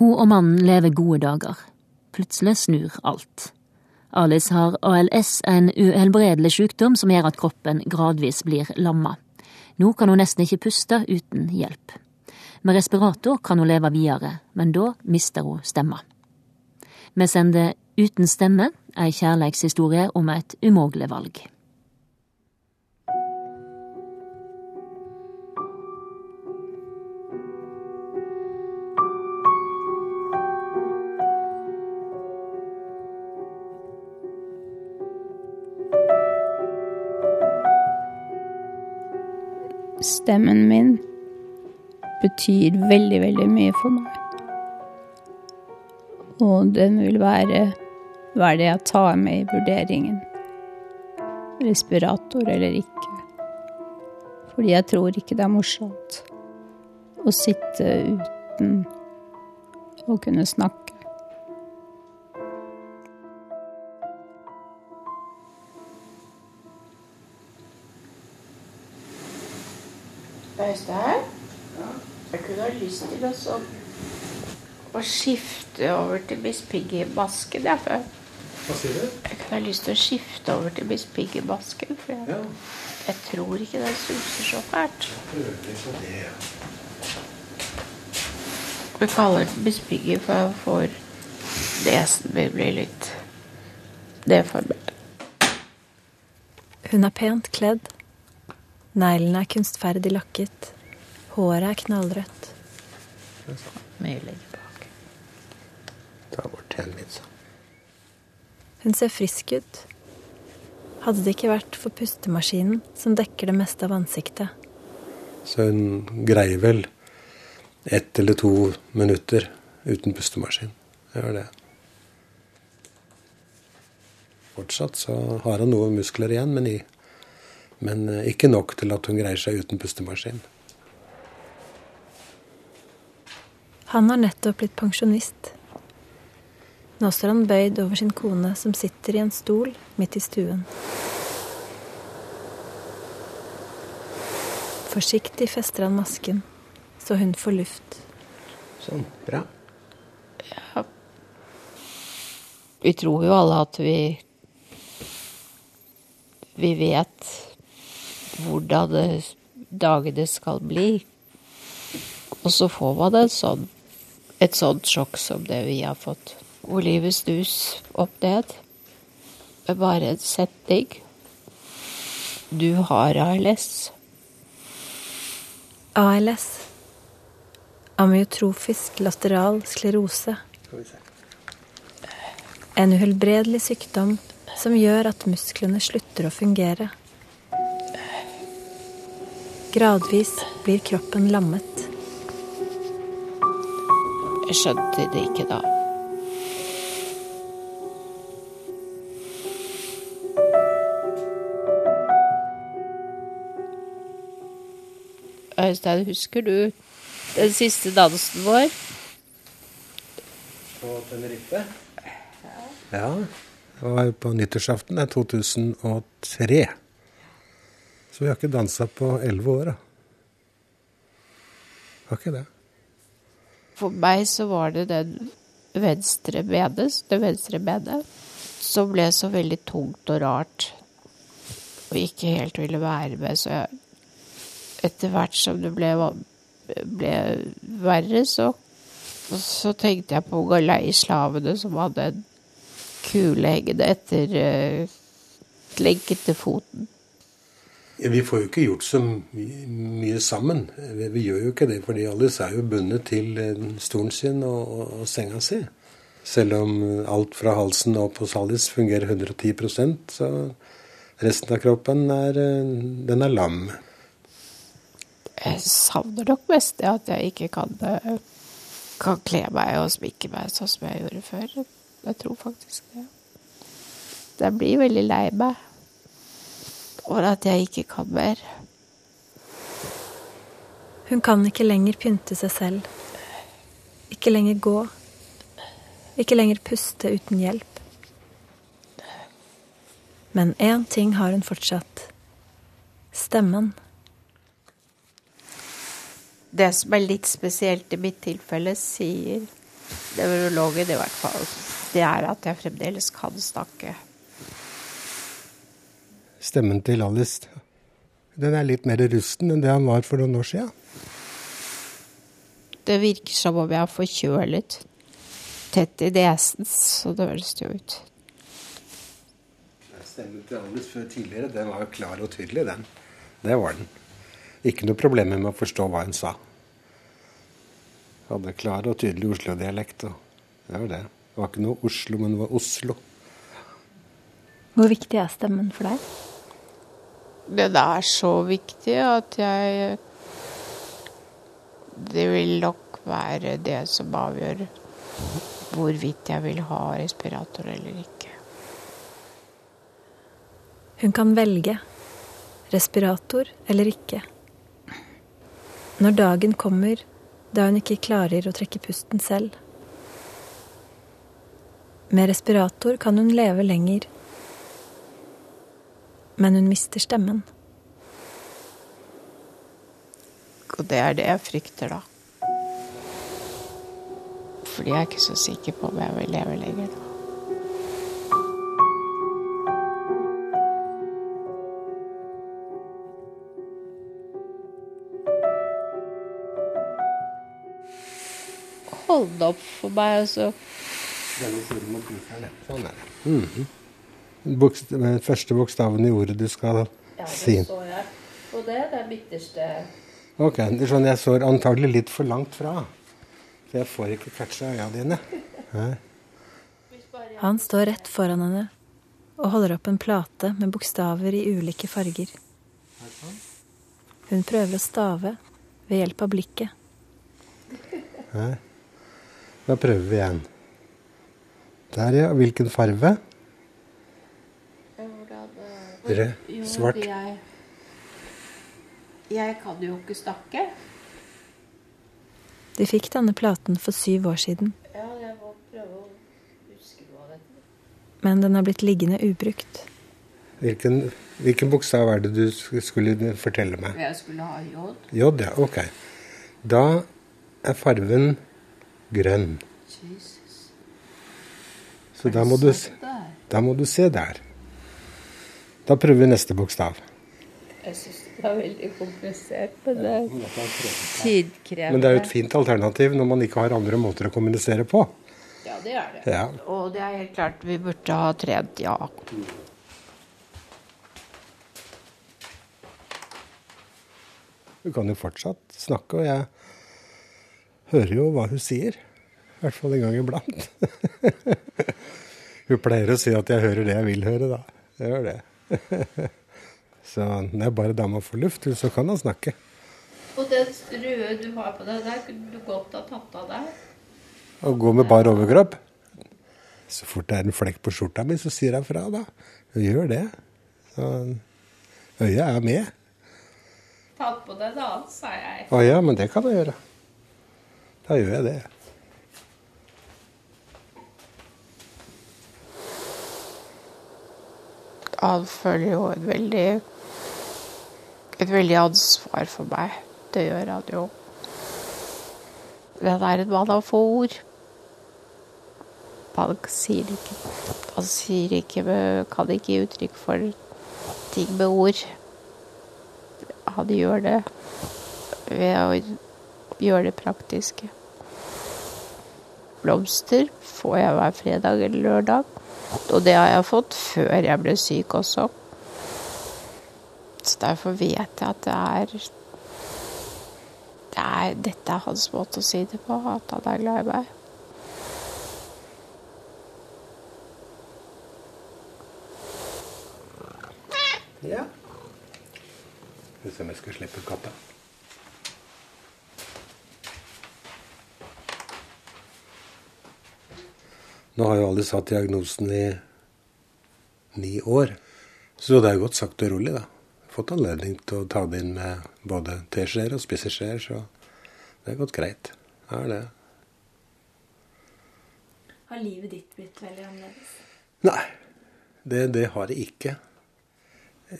Hun og mannen lever gode dager. Plutselig snur alt. Alice har ALS, en uhelbredelig sykdom som gjør at kroppen gradvis blir lamma. Nå kan hun nesten ikke puste uten hjelp. Med respirator kan hun leve videre, men da mister hun stemma. Vi sender Uten stemme, ei kjærleikshistorie om et umågelig valg. Stemmen min betyr veldig, veldig mye for meg. Og den vil være, være det jeg tar med i vurderingen. Respirator eller ikke. Fordi jeg tror ikke det er morsomt å sitte uten å kunne snakke. Øystein? Jeg kunne ha lyst til å, å skifte over til Miss Piggy-basken. Jeg, før. Hva sier du? jeg kunne ha lyst til å skifte over til Miss Piggy-basken. For jeg, Ja, jeg tror ikke den suser så fælt. vi på det. ja. Vi kaller den Miss Piggy, for får nesen min blir litt deformert. Hun er pent kledd. Neglene er kunstferdig lakket. Håret er knallrødt. Mye legger bak. Ta bort igjen litt. Hun ser frisk ut. Hadde det ikke vært for pustemaskinen som dekker det meste av ansiktet. Så hun greier vel ett eller to minutter uten pustemaskin. Gjør det. Fortsatt så har han noen muskler igjen, men, i, men eh, ikke nok til at hun greier seg uten pustemaskin. Han har nettopp blitt pensjonist. Nå står han bøyd over sin kone som sitter i en stol midt i stuen. Forsiktig fester han masken, så hun får luft. Sånn, bra. Vi tror jo alle at vi Vi vet hvordan det, dagene skal bli. Og så får man en sånn, et sånt sjokk som det vi har fått. Hvor livet snus opp ned. Med bare en setning. Du har ALS. ALS. Amyotrofisk lateral sklerose. En uhelbredelig sykdom som gjør at musklene slutter å fungere. Gradvis blir kroppen lammet. Jeg skjønte det ikke da. Øystein, husker du den siste dansen vår? På Tenerife? Ja. Det var på nyttårsaften det er 2003. Så vi har ikke dansa på elleve år, da. Har ikke det. For meg så var det den venstre benet, det venstre benet, som ble så veldig tungt og rart. Og ikke helt ville være med, så jeg Etter hvert som det ble, ble verre, så, så tenkte jeg på å gå lei slavene som hadde en kule hengende etter uh, lenken til foten. Vi får jo ikke gjort så mye sammen. Vi, vi gjør jo ikke det, fordi Alice er jo bundet til eh, stolen sin og, og, og senga si. Selv om alt fra halsen opp hos Alice fungerer 110% så resten av kroppen er, eh, den er lam. Jeg savner nok mest det at jeg ikke kan, eh, kan kle meg og sminke meg sånn som jeg gjorde før. Jeg tror faktisk det. Jeg blir veldig lei meg over at jeg ikke kan mer. Hun kan ikke lenger pynte seg selv. Ikke lenger gå. Ikke lenger puste uten hjelp. Men én ting har hun fortsatt. Stemmen. Det som er litt spesielt i mitt tilfelle, sier nevrologen i hvert fall, det er at jeg fremdeles kan snakke. Stemmen til Alice den er litt mer rusten enn det han var for noen år siden. Det virker som om jeg er forkjølet. Tett i nesen, så det høres det jo ut. Stemmen til Alice før tidligere, den var jo klar og tydelig, den. Det var den. Ikke noe problemer med å forstå hva hun sa. Hadde klar og tydelig Oslo-dialekt. Det var det. Det var ikke noe Oslo, men det var Oslo. Hvor viktig er stemmen for deg? Den er så viktig at jeg Det vil nok være det som avgjør hvorvidt jeg vil ha respirator eller ikke. Hun kan velge respirator eller ikke. Når dagen kommer da hun ikke klarer å trekke pusten selv. Med respirator kan hun leve lenger, men hun mister stemmen. Og det er det jeg frykter, da. Fordi jeg er ikke så sikker på om jeg vil leve lenger da. Hold opp for meg, altså. Denne siden må bruke den. Sånn er det. Mm Bokst den første bokstaven i ordet du skal si. Ja, det så jeg Og det. Det er midterste Ok, det er sånn Jeg står antagelig litt for langt fra. Så jeg får ikke catcha øya dine. Nei. Han står rett foran henne og holder opp en plate med bokstaver i ulike farger. Hun prøver å stave ved hjelp av blikket. Nei. Da prøver vi igjen. Der, ja. Hvilken farge? Rød? Svart? Jeg, jeg kan jo ikke snakke. De fikk denne platen for syv år siden, Ja, jeg må prøve å huske noe av dette. men den har blitt liggende ubrukt. Hvilken, hvilken bokstav er det du skulle fortelle meg? Jeg skulle ha J. J, ja. Ok. Da er farven grønn. Jesus. Så da må, du, da må du se der. Da prøver vi neste bokstav. Jeg syns det var veldig komplisert, men det er tidkrevende. Men det er jo et fint alternativ når man ikke har andre måter å kommunisere på. Ja, det er det. Ja. Og det er helt klart vi burde ha trent, ja. Du kan jo fortsatt snakke, og jeg hører jo hva hun sier. I hvert fall en gang iblant. hun pleier å si at jeg hører det jeg vil høre, da. Jeg gjør det. Så det er bare dama får luft, så kan han snakke. Og det røde du har på deg der, kunne du godt ha tatt av deg. Og gå med bar overkropp. Så fort det er en flekk på skjorta mi, så sier jeg fra, da. Hun gjør det. Så øyet er med. Tatt på deg det annet, sa jeg. Å ja, men det kan jeg gjøre. Da gjør jeg det. Han føler jo et veldig et veldig ansvar for meg. Det gjør han jo. Han er en mann av få ord. Han sier ikke Han sier ikke kan ikke gi uttrykk for ting med ord. Han gjør det ved å gjøre det praktiske. Blomster får jeg hver fredag eller lørdag. Og det har jeg fått før jeg ble syk også. Så derfor vet jeg at det er, det er Dette er hans måte å si det på, at han er glad i meg. Ja. Skal vi se om jeg skal slippe katta. Nå har jo alle satt diagnosen i ni år, så det er godt sagt og rolig, da. Fått anledning til å ta det inn med både teskjeer og spiseskjeer, så det har gått greit. Det er det. Har livet ditt blitt veldig annerledes? Nei, det, det har det ikke.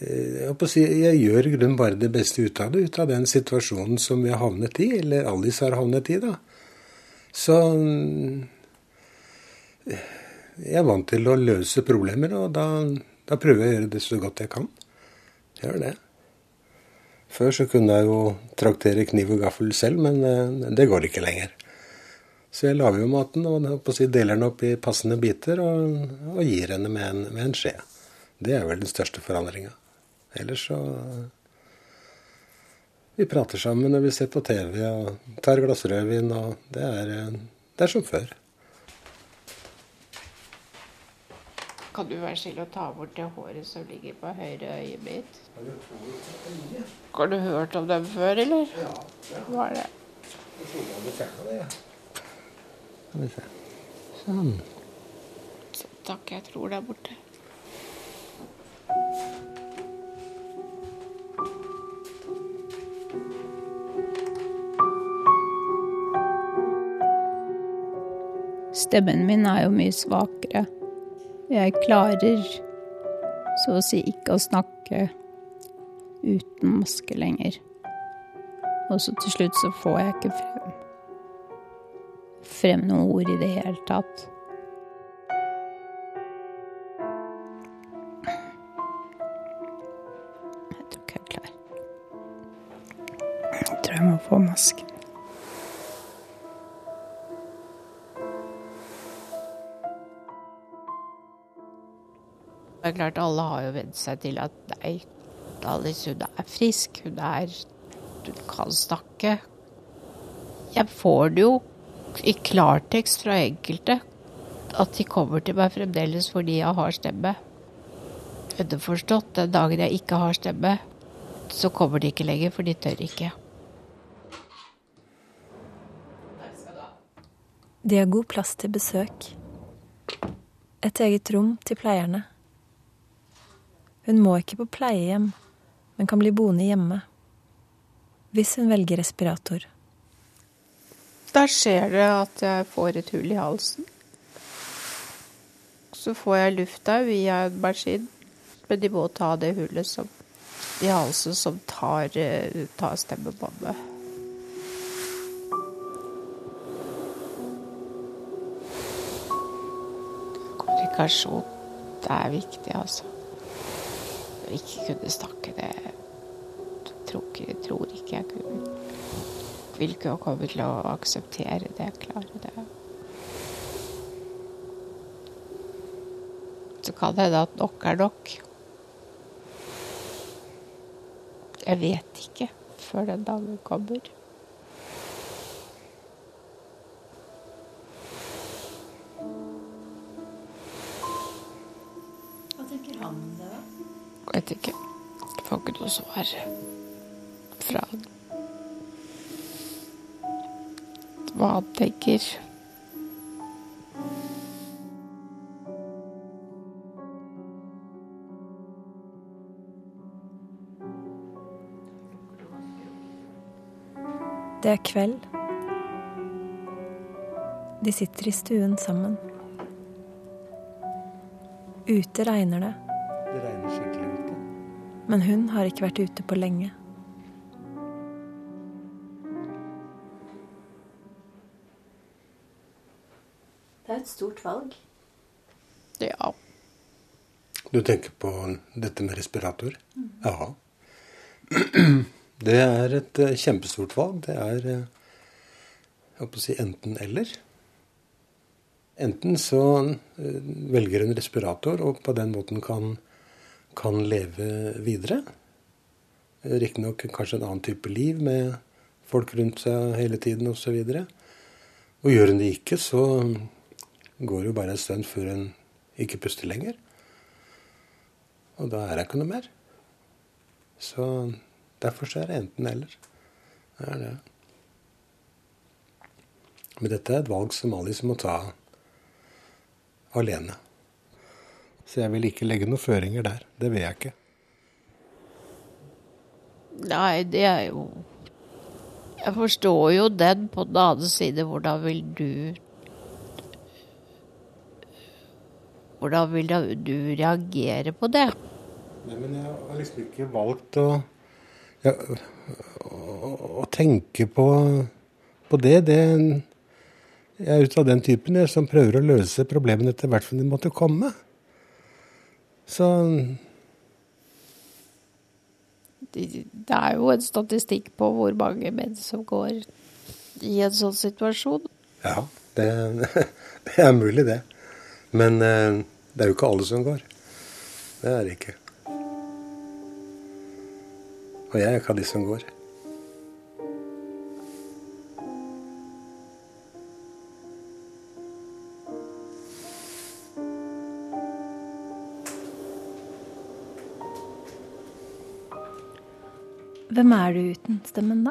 Eh, Jeg, si, jeg gjør i grunnen bare det beste ut av det, ut av den situasjonen som vi har havnet i, eller Alice har havnet i. da. Så Jeg er vant til å løse problemer, og da, da prøver jeg å gjøre det så godt jeg kan. Gjør det. Før så kunne jeg jo traktere kniv og gaffel selv, men eh, det går ikke lenger. Så jeg lager jo maten og deler den opp i passende biter og, og gir henne med en, med en, skje. Det er vel den største forandringa. Ellers så Vi prater sammen når vi ser på TV og tar et glass rødvin, og det er, det er som før. Kan du være snill å ta bort det håret som ligger på høyre øyet mitt? Har du hørt om dem før, eller? Ja. Hva er det? Skal vi se. Sånn. Så, takk, jeg tror det er borte. Stemmen min er jo mye svakere. Jeg klarer så å si ikke å snakke uten maske lenger. Og så til slutt så får jeg ikke frem, frem noen ord i det hele tatt. Jeg tror ikke jeg er klar. Jeg tror jeg må få masken. Det er klart Alle har jo vent seg til at nei, Alice hun er frisk, hun er Hun kan snakke. Jeg får det jo i klartekst fra enkelte at de kommer til meg fremdeles fordi jeg har stemme. Underforstått, den dagen jeg ikke har stemme, så kommer de ikke lenger, for de tør ikke. De har god plass til besøk. Et eget rom til pleierne. Hun må ikke på pleiehjem, men kan bli boende hjemme. Hvis hun velger respirator. Da skjer det at jeg får et hull i halsen. Så får jeg lufta via en maskin, men de må ta det hullet som, i halsen som tar, eh, tar stemmebåndet. Kommunikasjon, det er viktig, altså ikke kunne snakke det tror ikke, tror ikke jeg kunne. Vil ikke komme til å akseptere det, klare det. Så kan det hende at nok er nok. Jeg vet ikke før den dagen kommer. Noe svar fra. Hva han tenker. Det er kveld. De sitter i stuen sammen. Ute regner det. Det regner skikkelig. Men hun har ikke vært ute på lenge. Det er et stort valg. Ja. Du tenker på dette med respirator? Ja. Det er et eh, kjempestort valg. Det er eh, jeg håper å si enten-eller. Enten så eh, velger hun respirator og på den måten kan, kan leve videre. Riktignok kanskje en annen type liv med folk rundt seg hele tiden osv. Og, så og gjør hun det ikke, så går det jo bare en stund før hun ikke puster lenger. Og da er det ikke noe mer. Så derfor så er det enten-eller. Det er det. Men dette er et valg som Alice må ta alene. Så jeg vil ikke legge noen føringer der. Det vil jeg ikke. Nei, det er jo Jeg forstår jo den på den annen side. Hvordan vil du Hvordan vil du reagere på det? Nei, men jeg har liksom ikke valgt å, ja, å, å tenke på, på det. det. Jeg er ut av den typen jeg, som prøver å løse problemene etter hvert som de måtte komme. Så Det er jo en statistikk på hvor mange menn som går i en sånn situasjon. ja, det, det er mulig, det. Men eh, det er jo ikke alle som går. Det er det ikke. Og jeg er ikke av de som går. Hvem er du uten stemmen, da?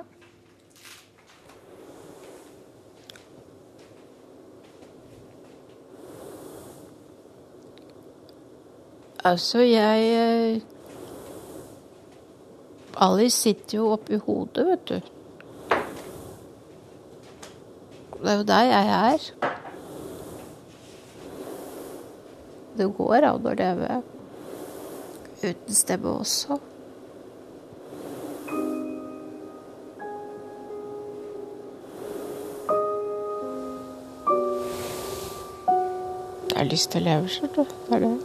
Altså, jeg eh, Alice sitter jo oppi hodet, vet du. Det er jo der jeg er. Det går an å leve uten stemme også. Har lyst til å leve, så Det er det.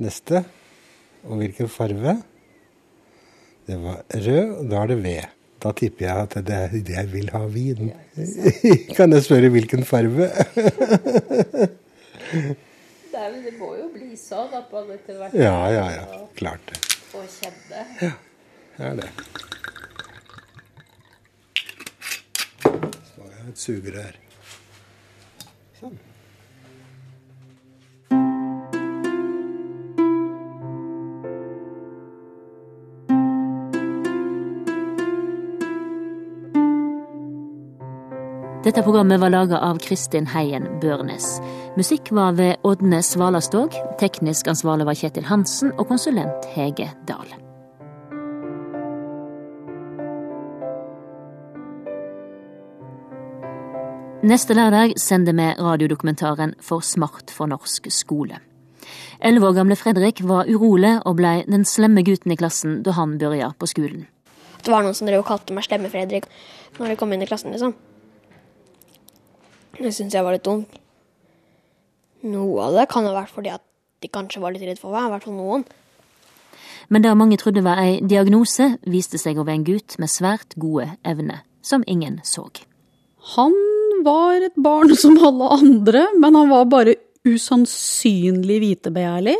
Neste. Og hvilken farve? Det var rød, og da er det ved. Da tipper jeg at det er det jeg vil ha vin. kan jeg spørre hvilken farve? Det må jo bli sånn at man etter hvert ja, ja, ja. Klart det. får kjenne. Det er det. Så har jeg et sugerør. Sånn. Dette programmet var laga av Kristin Heien Børnes. Musikk var ved Ådne Svalastog, teknisk ansvarlig var Kjetil Hansen og konsulent Hege Dahl. Neste lørdag sender vi radiodokumentaren For smart for norsk skole. Elleve år gamle Fredrik var urolig og blei den slemme gutten i klassen da han begynte på skolen. Det var noen som drev og kalte meg Slemme-Fredrik når de kom inn i klassen, liksom. Det syns jeg var litt dumt. Noe av det kan ha vært fordi at de kanskje var litt redd for meg, i hvert fall noen. Men det mange trodde var ei diagnose, viste seg å være en gutt med svært gode evner, som ingen så. Han var et barn som alle andre, men han var bare usannsynlig vitebegjærlig.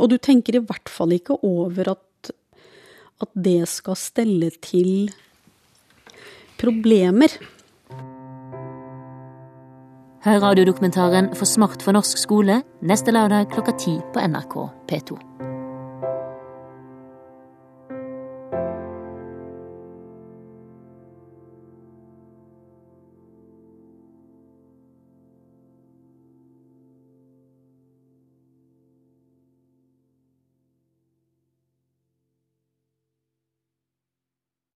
Og du tenker i hvert fall ikke over at, at det skal stelle til problemer. Hør radiodokumentaren For smart for norsk skole neste lørdag klokka ti på NRK P2.